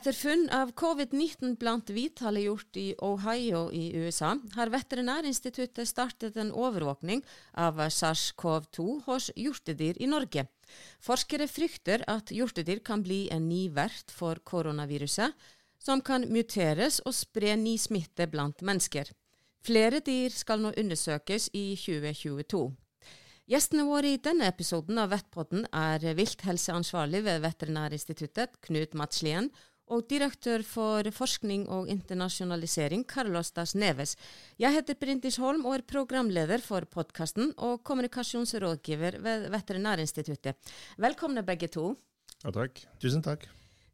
Etter funn av covid-19 blant hvithale gjort i Ohio i USA, har Veterinærinstituttet startet en overvåkning av SARS-CoV-2 hos hjortedyr i Norge. Forskere frykter at hjortedyr kan bli en ny vert for koronaviruset, som kan muteres og spre ny smitte blant mennesker. Flere dyr skal nå undersøkes i 2022. Gjestene våre i denne episoden av Vettpodden er vilthelseansvarlig ved Veterinærinstituttet, Knut Matslien, og direktør for forskning og internasjonalisering, Carlos Das Neves. Jeg heter Brindis Holm og er programleder for podkasten og kommunikasjonsrådgiver ved Veterinærinstituttet. Velkomne begge to. Ja, takk. Tusen takk.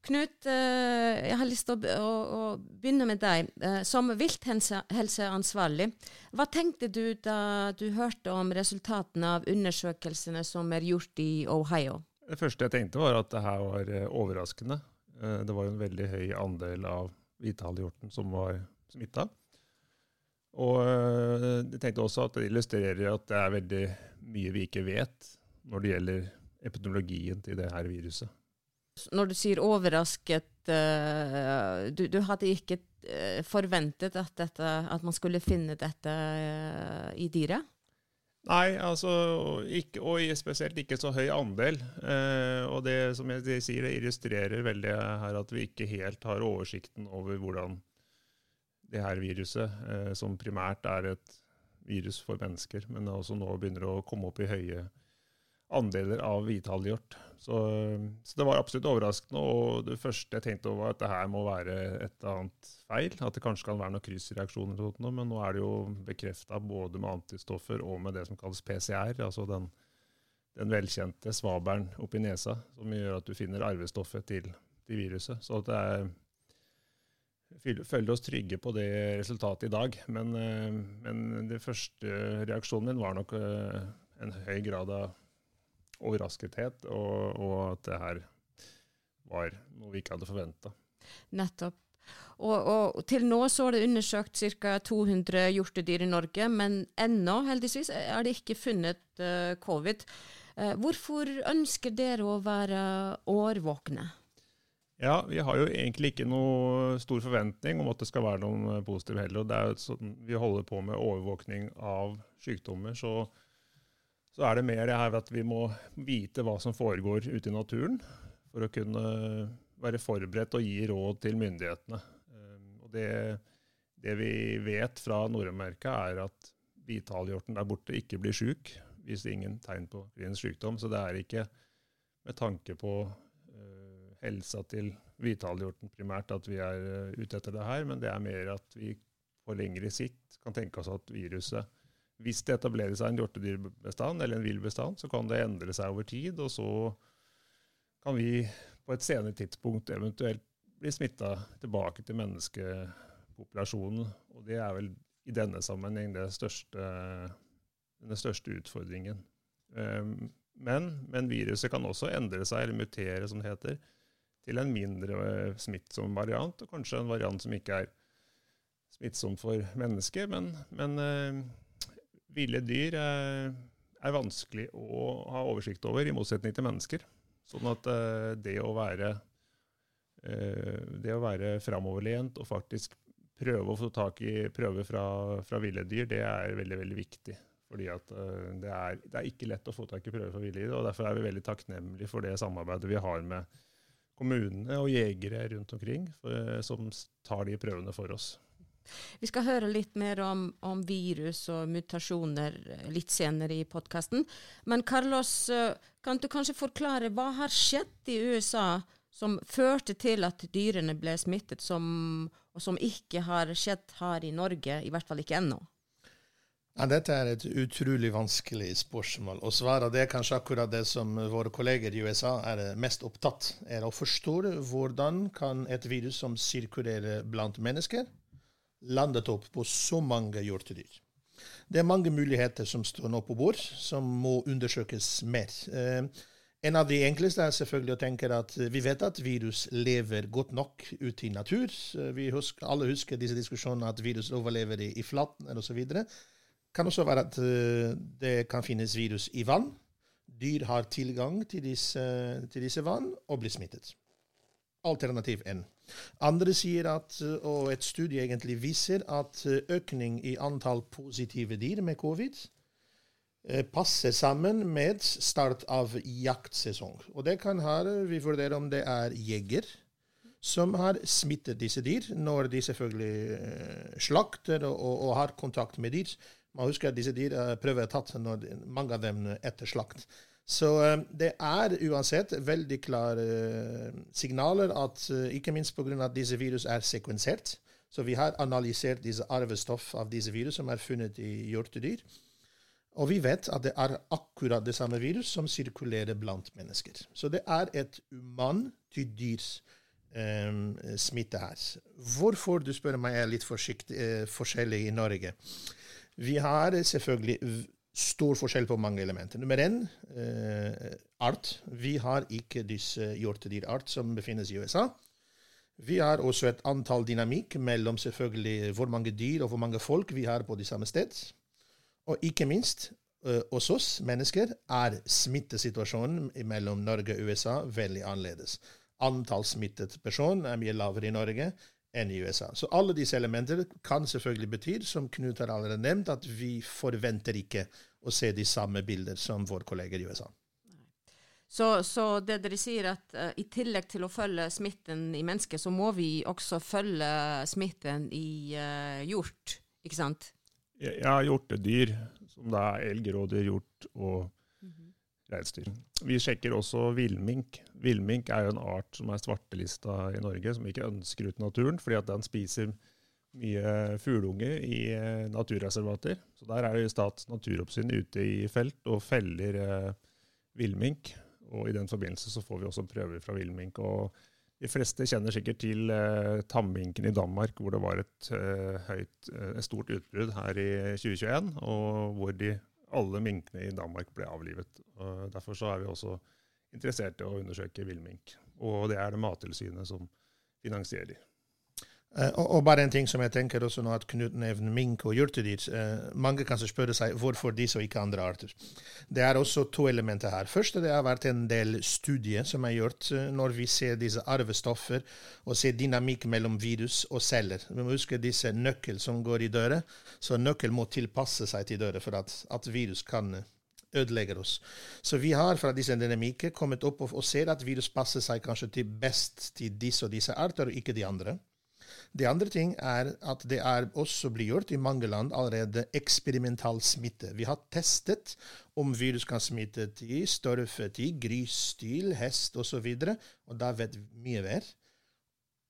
Knut, eh, jeg har lyst til å, å, begynne med deg. Eh, som vilthelseansvarlig, hva tenkte du da du hørte om resultatene av undersøkelsene som er gjort i Ohio? Det første jeg tenkte, var at det her var eh, overraskende. Det var jo en veldig høy andel av hvithalehjorten som var smitta. Og jeg tenkte også at det illustrerer at det er veldig mye vi ikke vet når det gjelder epidemiologien til det her viruset. Når du sier overrasket, uh, du, du, hadde ikke forventet at, dette, at, man skulle finne dette i dyret? Nei, altså, ikke, og spesielt ikke så høy andel. og det som jeg sier, det illustrerer veldig her at vi ikke helt har oversikten over hvordan det her viruset, som primært er et virus for mennesker, men også nå begynner å komme opp i høye andeler av hvithalehjort. Så, så, det var absolutt overraskende. Og det første jeg tenkte var at det her må være et eller annet feil. At det kanskje kan være noen kryssreaksjoner. Men nå er det jo bekrefta både med antistoffer og med det som kalles PCR. altså den, den velkjente svabelen oppi nesa, som gjør at du finner arvestoffet til, til viruset. Så det er føler oss trygge på det resultatet i dag. Men, eh, men den første reaksjonen min var nok eh, en høy grad av overraskethet, og, og, at det her var noe vi ikke hadde forventa. Nettopp. Og, og, til nå så er det undersøkt ca. 200 hjortedyr i Norge, men ennå heldigvis er det ikke funnet uh, covid. Uh, hvorfor ønsker dere å være årvåkne? Ja, Vi har jo egentlig ikke noe stor forventning om at det skal være noen positive heller. og sånn, Vi holder på med overvåkning av sykdommer. så så er det mer det her at vi må vite hva som foregår ute i naturen, for å kunne være forberedt og gi råd til myndighetene. Ehm, og det, det vi vet fra Nord-Amerika, er at hvithalehjorten der borte ikke blir syk hvis det er ingen tegn på klinisk sykdom. Så det er ikke med tanke på uh, helsa til hvithalehjorten primært at vi er uh, ute etter det her, men det er mer at vi på lengre sikt kan tenke oss at viruset hvis det etablerer seg en hjortedyrbestand eller en vill bestand, så kan det endre seg over tid, og så kan vi på et senere tidspunkt eventuelt bli smitta tilbake til menneskepopulasjonen. Og det er vel i denne sammenheng største, den største utfordringen. Ehm, men, men, viruset kan også endre seg, eller mutere, som det heter, til en mindre smittsom variant, og kanskje en variant som ikke er smittsom for mennesker, men, men ehm, ville dyr eh, er vanskelig å ha oversikt over, i motsetning til mennesker. Sånn at eh, det å være, eh, det å være framoverlent og faktisk prøve å få tak i prøver fra, fra ville dyr, det er veldig, veldig viktig. Fordi at det er, det er, ikke lett å få tak i prøver fra ville dyr, og derfor er vi veldig takknemlige for det samarbeidet vi har med kommunene og jegere rundt omkring for, som tar de prøvene for oss. Vi skal høre litt mer om, om virus og mutasjoner eh, litt senere i podkasten. Men Carlos, eh, kan du kanskje forklare hva har skjedd i USA som førte til at dyrene ble smittet, som, og som ikke har skjedd her i Norge, i hvert fall ikke ennå? Ja, dette er et utrolig vanskelig spørsmål å svare. Det er kanskje akkurat det som våre kolleger i USA er mest opptatt er Å forstå hvordan kan et virus som sirkulerer blant mennesker, landet opp på så mange hjortedyr. Det er mange muligheter som står nå på bord, som må undersøkes mer. Eh, en av de enkleste er selvfølgelig å tenke at vi vet at virus lever godt nok ute i natur. Eh, vi husker, alle husker disse diskusjonene at virus overlever i, i flatner osv. Det kan også være at uh, det kan finnes virus i vann. Dyr har tilgang til disse, til disse vann og blir smittet. Alternativ 1. Andre sier at, og et studie egentlig viser, at økning i antall positive dyr med covid eh, passer sammen med start av jaktsesong. Og det kan her vi vurdere om det er jeger som har smittet disse dyr, når de selvfølgelig eh, slakter og, og, og har kontakt med dyr. Man husker at disse dyr prøver tatt når mange av dem etter slakt. Så eh, det er uansett veldig klare eh, signaler at eh, ikke minst pga. at disse virus er sekvensert. Så vi har analysert disse arvestoff av disse virus som er funnet i hjortedyr. Og vi vet at det er akkurat det samme virus som sirkulerer blant mennesker. Så det er et mann til dyrs um, smitte her. Hvorfor, du spør meg, er litt eh, forskjellig i Norge. Vi har selvfølgelig stor forskjell på mange elementer. Nummer én eh, art. Vi har ikke disse hjortedyrart som befinnes i USA. Vi har også et antall dynamikk mellom selvfølgelig hvor mange dyr og hvor mange folk vi har på de samme sted. Og ikke minst eh, hos oss mennesker er smittesituasjonen mellom Norge og USA veldig annerledes. Antall smittet person er mye lavere i Norge enn i USA. Så alle disse elementene kan selvfølgelig bety, som Knut har allerede nevnt, at vi forventer ikke å se de samme bilder som våre kolleger i USA. Så, så, det dere sier, at uh, i tillegg til å følge smitten i mennesket, så må vi også følge smitten i uh, hjort, ikke sant? Ja, hjortedyr, som da er elg, rådyr, hjort og reinsdyr. Vi sjekker også villmink. Villmink er jo en art som er svartelista i Norge, som vi ikke ønsker ut i naturen, fordi at den spiser mye fugleunger i eh, naturreservater. Så der er det Statens naturoppsyn ute i felt og feller eh, villmink. Og i den forbindelse så får vi også prøver fra villmink. Og de fleste kjenner sikkert til eh, tamminken i Danmark, hvor det var et, eh, høyt, eh, stort utbrudd her i 2021, og hvor de alle minkene i Danmark ble avlivet. Og derfor er vi også interessert i å undersøke villmink. Og det er det Mattilsynet som finansierer. Uh, og, og, bare en ting som jeg tenker også nå at Knut nevner mink og hjortedyr. Uh, mange kan spørre seg hvorfor disse og ikke andre arter. Det er også to elementer her. Først det har vært en del studier som er gjort uh, når vi ser disse arvestoffer og ser dynamikk mellom virus og celler. Vi må huske disse nøkkel som går i døra. Så nøkkel må tilpasse seg til døra for at, at virus kan ødelegge oss. Så vi har fra disse dynamikker kommet opp og, og ser at virus passer seg kanskje til best til disse og disse arter, og ikke de andre. Det andre ting er at det er også gjort i mange land allerede eksperimental smitte. Vi har testet om virus kan smitte til størreføtti, grysstil, hest osv., og, så og da vet vi mye mer.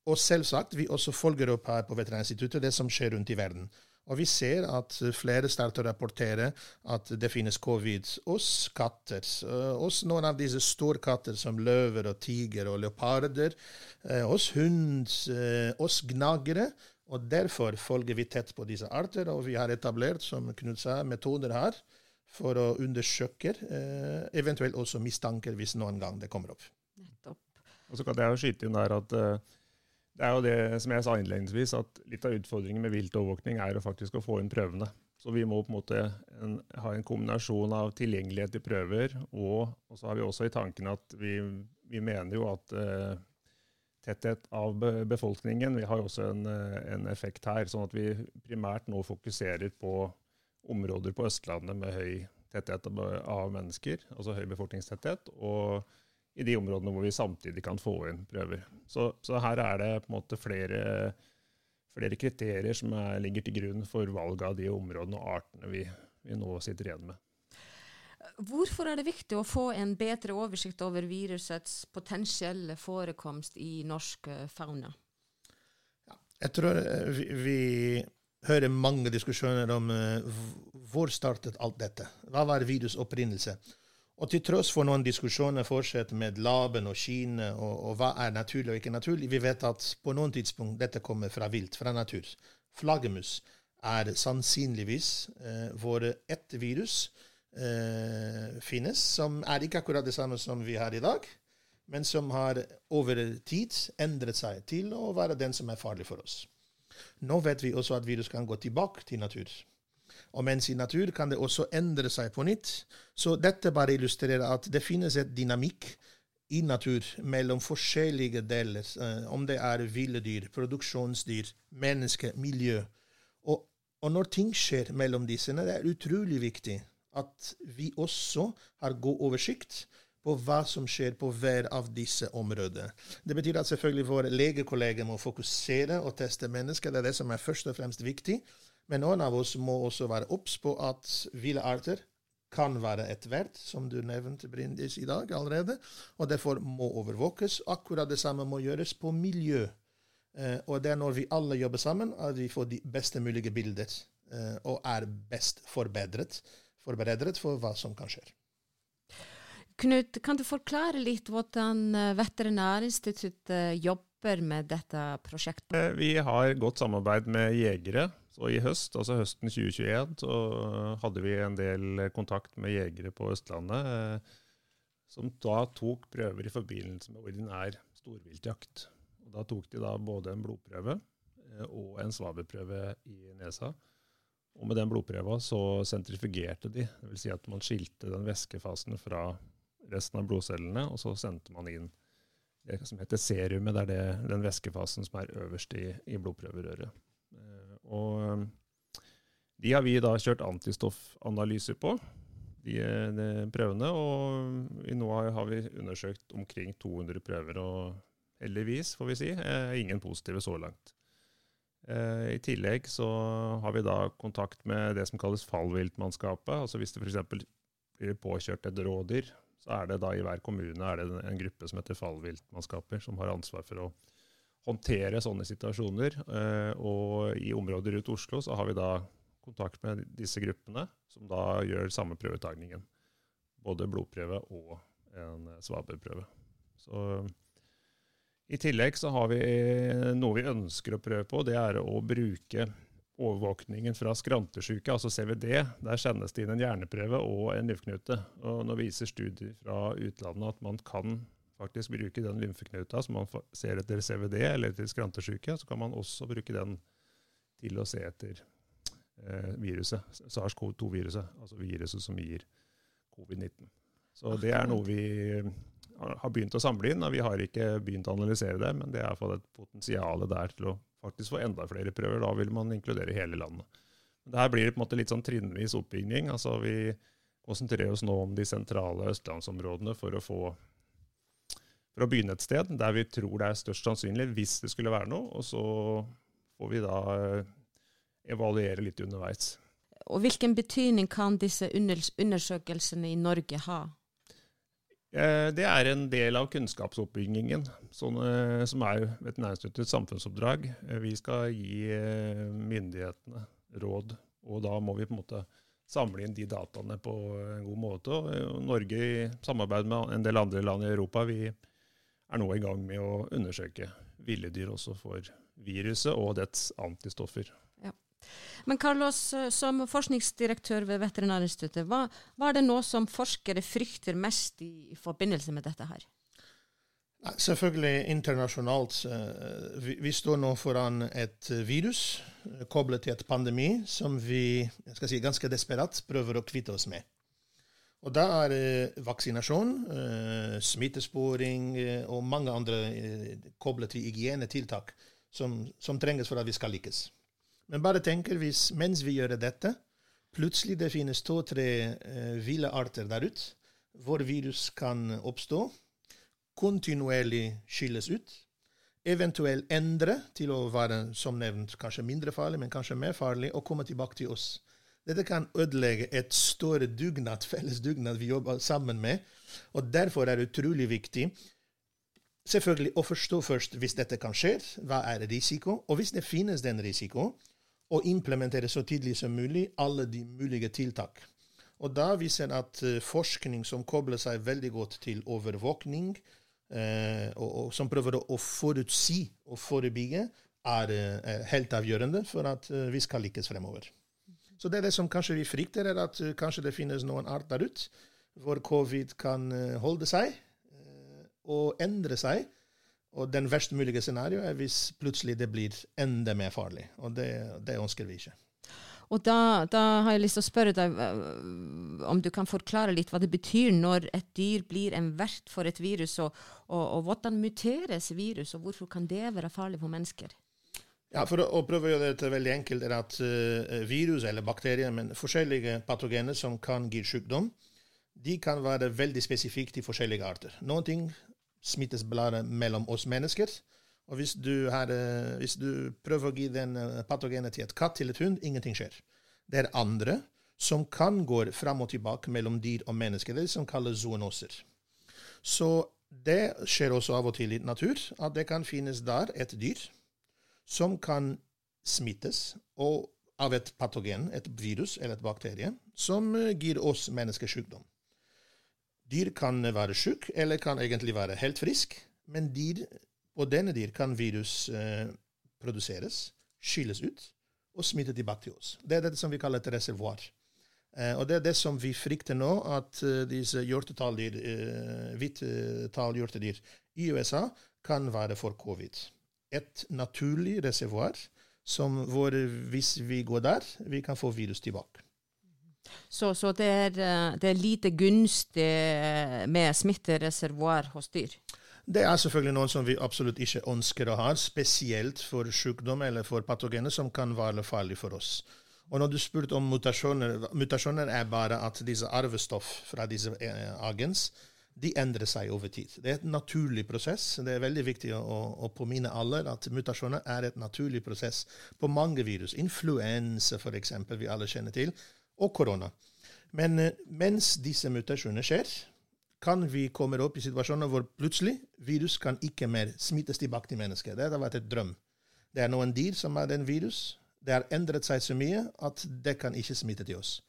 Og selvsagt, vi også følger opp her på Veterinærinstituttet det som skjer rundt i verden. Og vi ser at flere starter å rapportere at det finnes covid hos katter. Hos noen av disse storkatter som løver og tiger og leoparder. Eh, hos hund, eh, hos gnagere. Og derfor følger vi tett på disse arter, og vi har etablert, som Knut sa, metoder her for å undersøke, eh, eventuelt også mistanker hvis noen gang det kommer opp. Nettopp. Og så kan jeg jo skyte inn der at det er jo det som jeg sa innledningsvis, at litt av utfordringen med viltovervåkning er å faktisk å få inn prøvene. Så vi må på en måte en, ha en kombinasjon av tilgjengelighet til prøver, og, og, så har vi også i tanken at vi, vi mener jo at eh, tetthet av befolkningen vi har jo også en, eh, en, effekt her. Sånn at vi primært nå fokuserer på områder på Østlandet med høy tetthet av mennesker, altså høy befolkningstetthet. og i de områdene hvor vi samtidig kan få inn prøver. Så, så her er det på en måte flere, flere kriterier som er, ligger til grunn for valget av de områdene og artene vi, vi nå sitter igjen med. Hvorfor er det viktig å få en bedre oversikt over virusets potensielle forekomst i norsk eh, fauna? Jeg tror eh, vi, vi hører mange diskusjoner om uh, hvor startet alt dette. Hva var virus opprinnelse? Og til tross for noen diskusjoner fortsatt med laben og Kina og, og, hva er naturlig og ikke naturlig, vi vet at på noen tidspunkt dette kommer fra vilt, fra natur. Flaggermus er sannsynligvis eh, vår ett virus eh, finnes, som er ikke akkurat det samme som vi har i dag, men som har over tid endret seg til å være den som er farlig for oss. Nå vet vi også at virus kan gå tilbake til natur. Og mens i natur kan det også endre seg på nytt. Så dette bare illustrerer at det finnes et dynamikk i natur mellom forskjellige deler, uh, om det er ville dyr, produksjonsdyr, menneske, miljø. Og, og, når ting skjer mellom disse, det er utrolig viktig at vi også har god oversikt på hva som skjer på hver av disse områdene. Det betyr at selvfølgelig våre legekolleger må fokusere og teste mennesker. Det er det som er først og fremst viktig. Men noen av oss må også være obs på at ville arter kan være et vert, som du nevnte Brindis i dag allerede, og derfor må overvåkes. Akkurat det samme må gjøres på miljø. Eh, og det er når vi alle jobber sammen, at vi får de beste mulige bilder, eh, og er best forbedret, forberedt for hva som kan skje. Knut, kan du forklare litt hvordan eh, Veterinærinstituttet jobber med dette prosjektet? Eh, vi har godt samarbeid med jegere. Så I høst, altså høsten 2021 så hadde vi en del kontakt med jegere på Østlandet eh, som da tok prøver i forbindelse med ordinær storviltjakt. Og da tok de da både en blodprøve og en svaberprøve i nesa. Og med den blodprøva så sentrifugerte de, dvs. Si at man skilte den væskefasen fra resten av blodcellene, og så sendte man inn det som heter serumet. Det er det, den væskefasen som er øverst i, i blodprøverøret. Eh, og eh, de har vi da kjørt antistoffanalyser på, de, de prøvene. Og nå har vi undersøkt omkring 200 prøver, og heldigvis, får vi si, er ingen positive så langt. Eh, I tillegg så har vi da kontakt med det som kalles fallviltmannskapet. altså Hvis det f.eks. blir påkjørt et rådyr, så er det da i hver kommune en gruppe som heter fallviltmannskaper, som har ansvar for å håndtere sånne situasjoner. Eh, og i området rundt Oslo så har vi da kontakt med disse gruppene, som da gjør samme prøvetagningen. Både blodprøve og en svaberprøve. Så i tillegg så har vi noe vi ønsker å prøve på. Det er å bruke overvåkningen fra skrantesjuke, altså CVD, der sendes det inn en hjerneprøve og en lymfeknute. Og nå viser studier fra utlandet at man kan faktisk bruke den lymfeknuta som man ser etter CVD eller etter skrantesjuke, så kan man også bruke den til å se etter eh, viruset, SARS-CoV-2-viruset, altså viruset som gir covid-19. Så det er noe vi har begynt å samle inn, og vi har ikke begynt å analysere det, men det er iallfall et potensial der til å faktisk få enda flere prøver. Da vil man inkludere hele landet. Det her blir på en måte litt sånn trinnvis oppbygging. altså Vi konsentrerer oss nå om de sentrale østlandsområdene for å få for å begynne et sted der vi tror det er størst sannsynlig, hvis det skulle være noe. Og så får vi da eh, evaluere litt underveis. Og Hvilken betydning kan disse undersøkelsene i Norge ha? Eh, det er en del av kunnskapsoppbyggingen, sånn, eh, som er Veterinærinstituttets samfunnsoppdrag. Vi skal gi myndighetene råd, og da må vi på en måte samle inn de dataene på en god måte. Norge, i samarbeid med en del andre land i Europa, vi er nå i gang med å undersøke ville dyr også for viruset og dets antistoffer. Men Carlos, eh, som forskningsdirektør ved Veterinærinstituttet, hva, hva er det nå som forskere frykter mest i, i forbindelse med dette her? Selvfølgelig internasjonalt. Eh, vi, vi, står nå foran et virus eh, koblet til et pandemi som vi si, ganske desperat prøver å kvitte oss med. Og da er eh, vaksinasjon, eh, smittesporing eh, og mange andre koblet til hygienetiltak som, som trenges for at vi skal lykkes. Men bare tenk hvis mens vi gjør dette, plutselig det finnes to-tre eh, ville arter der ute, hvor virus kan oppstå, kontinuerlig skilles ut, eventuelt endre til å være, som nevnt, kanskje mindre farlig, men kanskje mer farlig, og komme tilbake til oss. Dette kan ødelegge et større dugnad, felles dugnad vi jobber sammen med. Og derfor er det utrolig viktig selvfølgelig å forstå først hvis dette kan skje, hva er risiko, og hvis det finnes den risiko, å implementere så tidlig som mulig alle de mulige tiltak. Og da viser at uh, forskning som kobler seg veldig godt til overvåkning, eh, og, og, som prøver å, forutsi og forebygge, er er helt avgjørende for at vi skal lykkes fremover. Så det er det som kanskje vi frykter, er at kanskje det finnes noen art der ute hvor covid kan holde seg og endre seg og den verst mulige scenarioet er hvis plutselig det blir enda mer farlig. Og det, det ønsker vi ikke. Og da, da, har jeg lyst til å spørre deg om du kan forklare litt hva det betyr når et dyr blir en vert for et virus, og, og, og hvordan muteres virus, og hvorfor kan det være farlig for mennesker? Ja, For å, prøve å gjøre dette veldig enkelt, er at uh, virus eller bakterier, men forskjellige patogener som kan gi sykdom, de kan være veldig spesifikke til forskjellige arter. Noen ting smittes bare mellom oss mennesker. Og hvis du, har, uh, hvis du prøver å gi den uh, patogenet til et katt eller et hund, ingenting skjer. Det er andre som kan gå fram og tilbake mellom dyr og mennesker, det som kalles zoonoser. Så det skjer også av og til i natur, at det kan finnes der et dyr som kan smittes av et patogen, et virus eller et bakterie, som eh, gir oss mennesker sykdom. Dyr kan være syke, eller kan egentlig være helt friske, men dyr, på denne dyr kan virus eh, produseres, skylles ut og smitte tilbake til oss. Det er dette som vi kaller et reservoar. Eh, og det er det som vi frykter nå, at uh, disse hjortetalldyr, uh, hvittallhjortedyr i USA kan være for covid et naturlig reservoar som hvor, hvis vi går der, vi kan få virus tilbake. Så, så det, er, eh, det, er, lite gunstig eh, med smittereservoar hos dyr? Det er selvfølgelig noen som vi absolutt ikke ønsker å ha, spesielt for sykdom eller for patogener som kan være farlige for oss. Og når du spurte om mutasjoner, mutasjoner er bare at disse arvestoff fra disse eh, agens de endrer seg over tid. Det er et naturlig prosess. Det er veldig viktig å, å påminne alle at mutasjoner er et naturlig prosess på mange virus. Influensa, f.eks., vi alle kjenner til, og korona. Men uh, mens disse mutasjonene skjer, kan vi komme opp i situasjoner hvor plutselig virus kan ikke mer smittes tilbake til mennesker. Det har vært et drøm. Det er noen dyr som har den virus. Det har endret seg så mye at det kan ikke smitte til oss.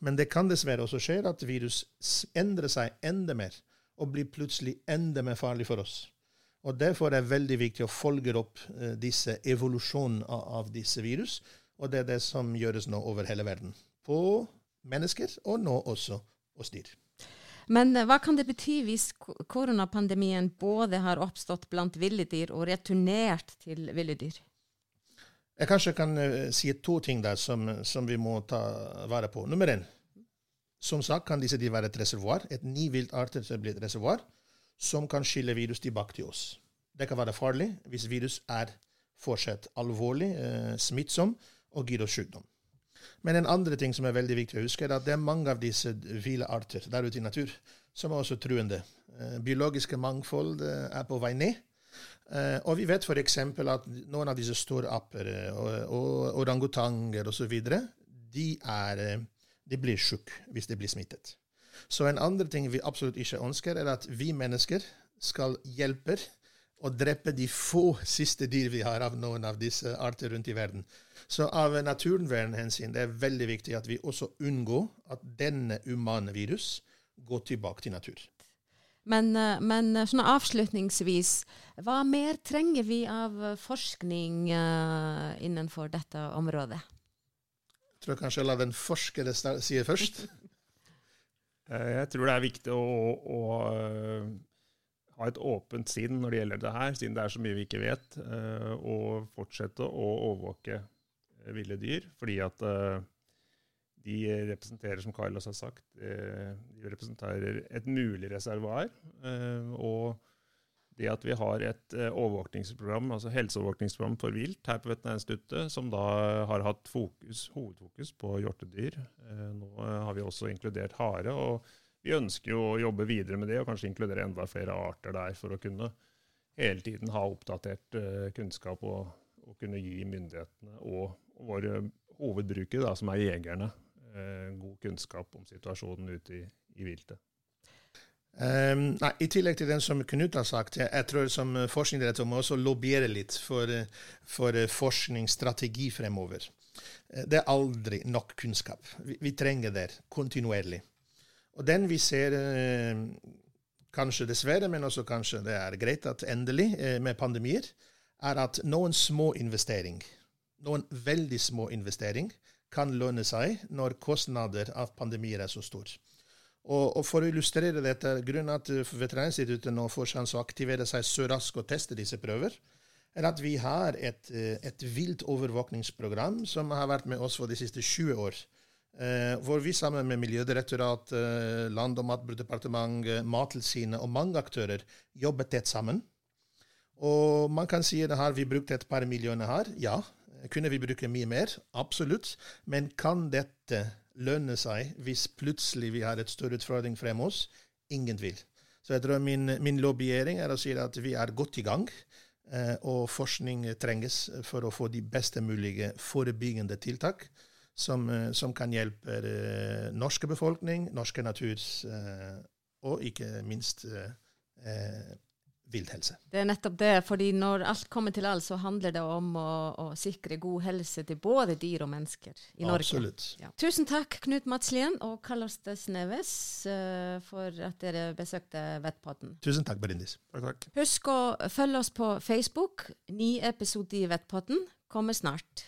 Men det kan dessverre også skje at virus endrer seg enda mer og blir plutselig enda mer farlig for oss. Og Derfor er det veldig viktig å følge opp eh, disse evolusjonen av, av, disse virus. Og det er det som gjøres nå over hele verden. På mennesker, og nå også hos dyr. Men uh, hva kan det bety hvis koronapandemien både har oppstått blant ville dyr og returnert til ville dyr? Jeg kanskje kan uh, si to ting der som, som vi må ta vare på. Nummer én. Som sagt kan disse de være et reservoar, et ni viltarter blir et reservoar, som kan skille virus tilbake til oss. Det kan være farlig hvis virus er fortsatt alvorlig, eh, smittsom og gir oss sykdom. Men en andre ting som er veldig viktig å huske, er at det er mange av disse hvilearter der ute i natur som er også truende. Eh, biologiske mangfold eh, er på vei ned. Eh, og vi vet f.eks. at noen av disse store apper eh, og, og orangutanger osv. de er eh, de blir syke hvis de blir smittet. Så en andre ting vi absolutt ikke ønsker, er at vi mennesker skal hjelpe å drepe de få siste dyr vi har av noen av disse arter rundt i verden. Så av naturvernhensyn det er veldig viktig at vi også unngår at denne umane virus går tilbake til natur. Men, eh, men eh, sånn avslutningsvis, hva mer trenger vi av forskning uh, innenfor dette området? Tror jeg kanskje la den forskere si først. Eh, jeg tror det er viktig å, å, å ha et åpent sinn når det gjelder det her, siden det er så mye vi ikke vet, eh, og fortsette å overvåke ville dyr. Fordi at de representerer, som Carlos har sagt, de representerer et mulig reservoar. og det at vi har et eh, overvåkningsprogram, altså helseovervåkningsprogram for vilt her på Veterinærinstituttet, som da har hatt fokus, hovedfokus på hjortedyr. Eh, nå eh, har vi også inkludert hare. og Vi ønsker jo å jobbe videre med det, og kanskje inkludere enda flere arter der, for å kunne hele tiden ha oppdatert kunnskap og, og kunne gi myndighetene og, og våre hovedbrukere, da, som er jegerne, god kunnskap om situasjonen ute i, i viltet. Um, nei, I tillegg til den som Knut har sagt, jeg, jeg tror som forskningsdirektør må også lobbyere litt for, for forskningsstrategi fremover. Eh, det er aldri nok kunnskap. Vi, vi, trenger det kontinuerlig. Og den vi ser, eh, kanskje dessverre, men også kanskje det er greit at endelig, eh, med pandemier, er at noen små investering, noen veldig små investering, kan lønne seg når kostnader av pandemier er så store. Og, og, For å illustrere dette, grunnen at Veterinærinstituttet nå får sjanse å aktivere seg så raskt og teste disse prøver, er at vi har et, eh, et vilt overvåkningsprogram som har vært med oss for de siste 20 år. Eh, hvor vi sammen med Miljødirektoratet, eh, Land- og matdepartementet, Mattilsynet og mange aktører jobber tett sammen. Og man kan si at har vi brukt et par millioner her? Ja. Kunne vi bruke mye mer? Absolutt. Men kan dette lønne seg hvis plutselig vi har et større utfordring frem oss? Ingen vil. Så jeg tror min, min lobbyering er å si at vi er godt i gang. Eh, og forskning trenges for å få de beste mulige forebyggende tiltak som, eh, som kan hjelpe eh, norske befolkning, norske natur og ikke minst villthelse. Det er nettopp det. fordi når alt kommer til alt, så handler det om å, å sikre god helse til både dyr og mennesker i Norge. Absolutt. Ja. Tusen takk, Knut Matslien og Carlos Desneves, Sneves eh, for at dere besøkte Vettpodden. Tusen takk, Berindis. Takk, takk. Husk å følge oss på Facebook. Ny episode i Vettpodden kommer snart.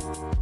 Thank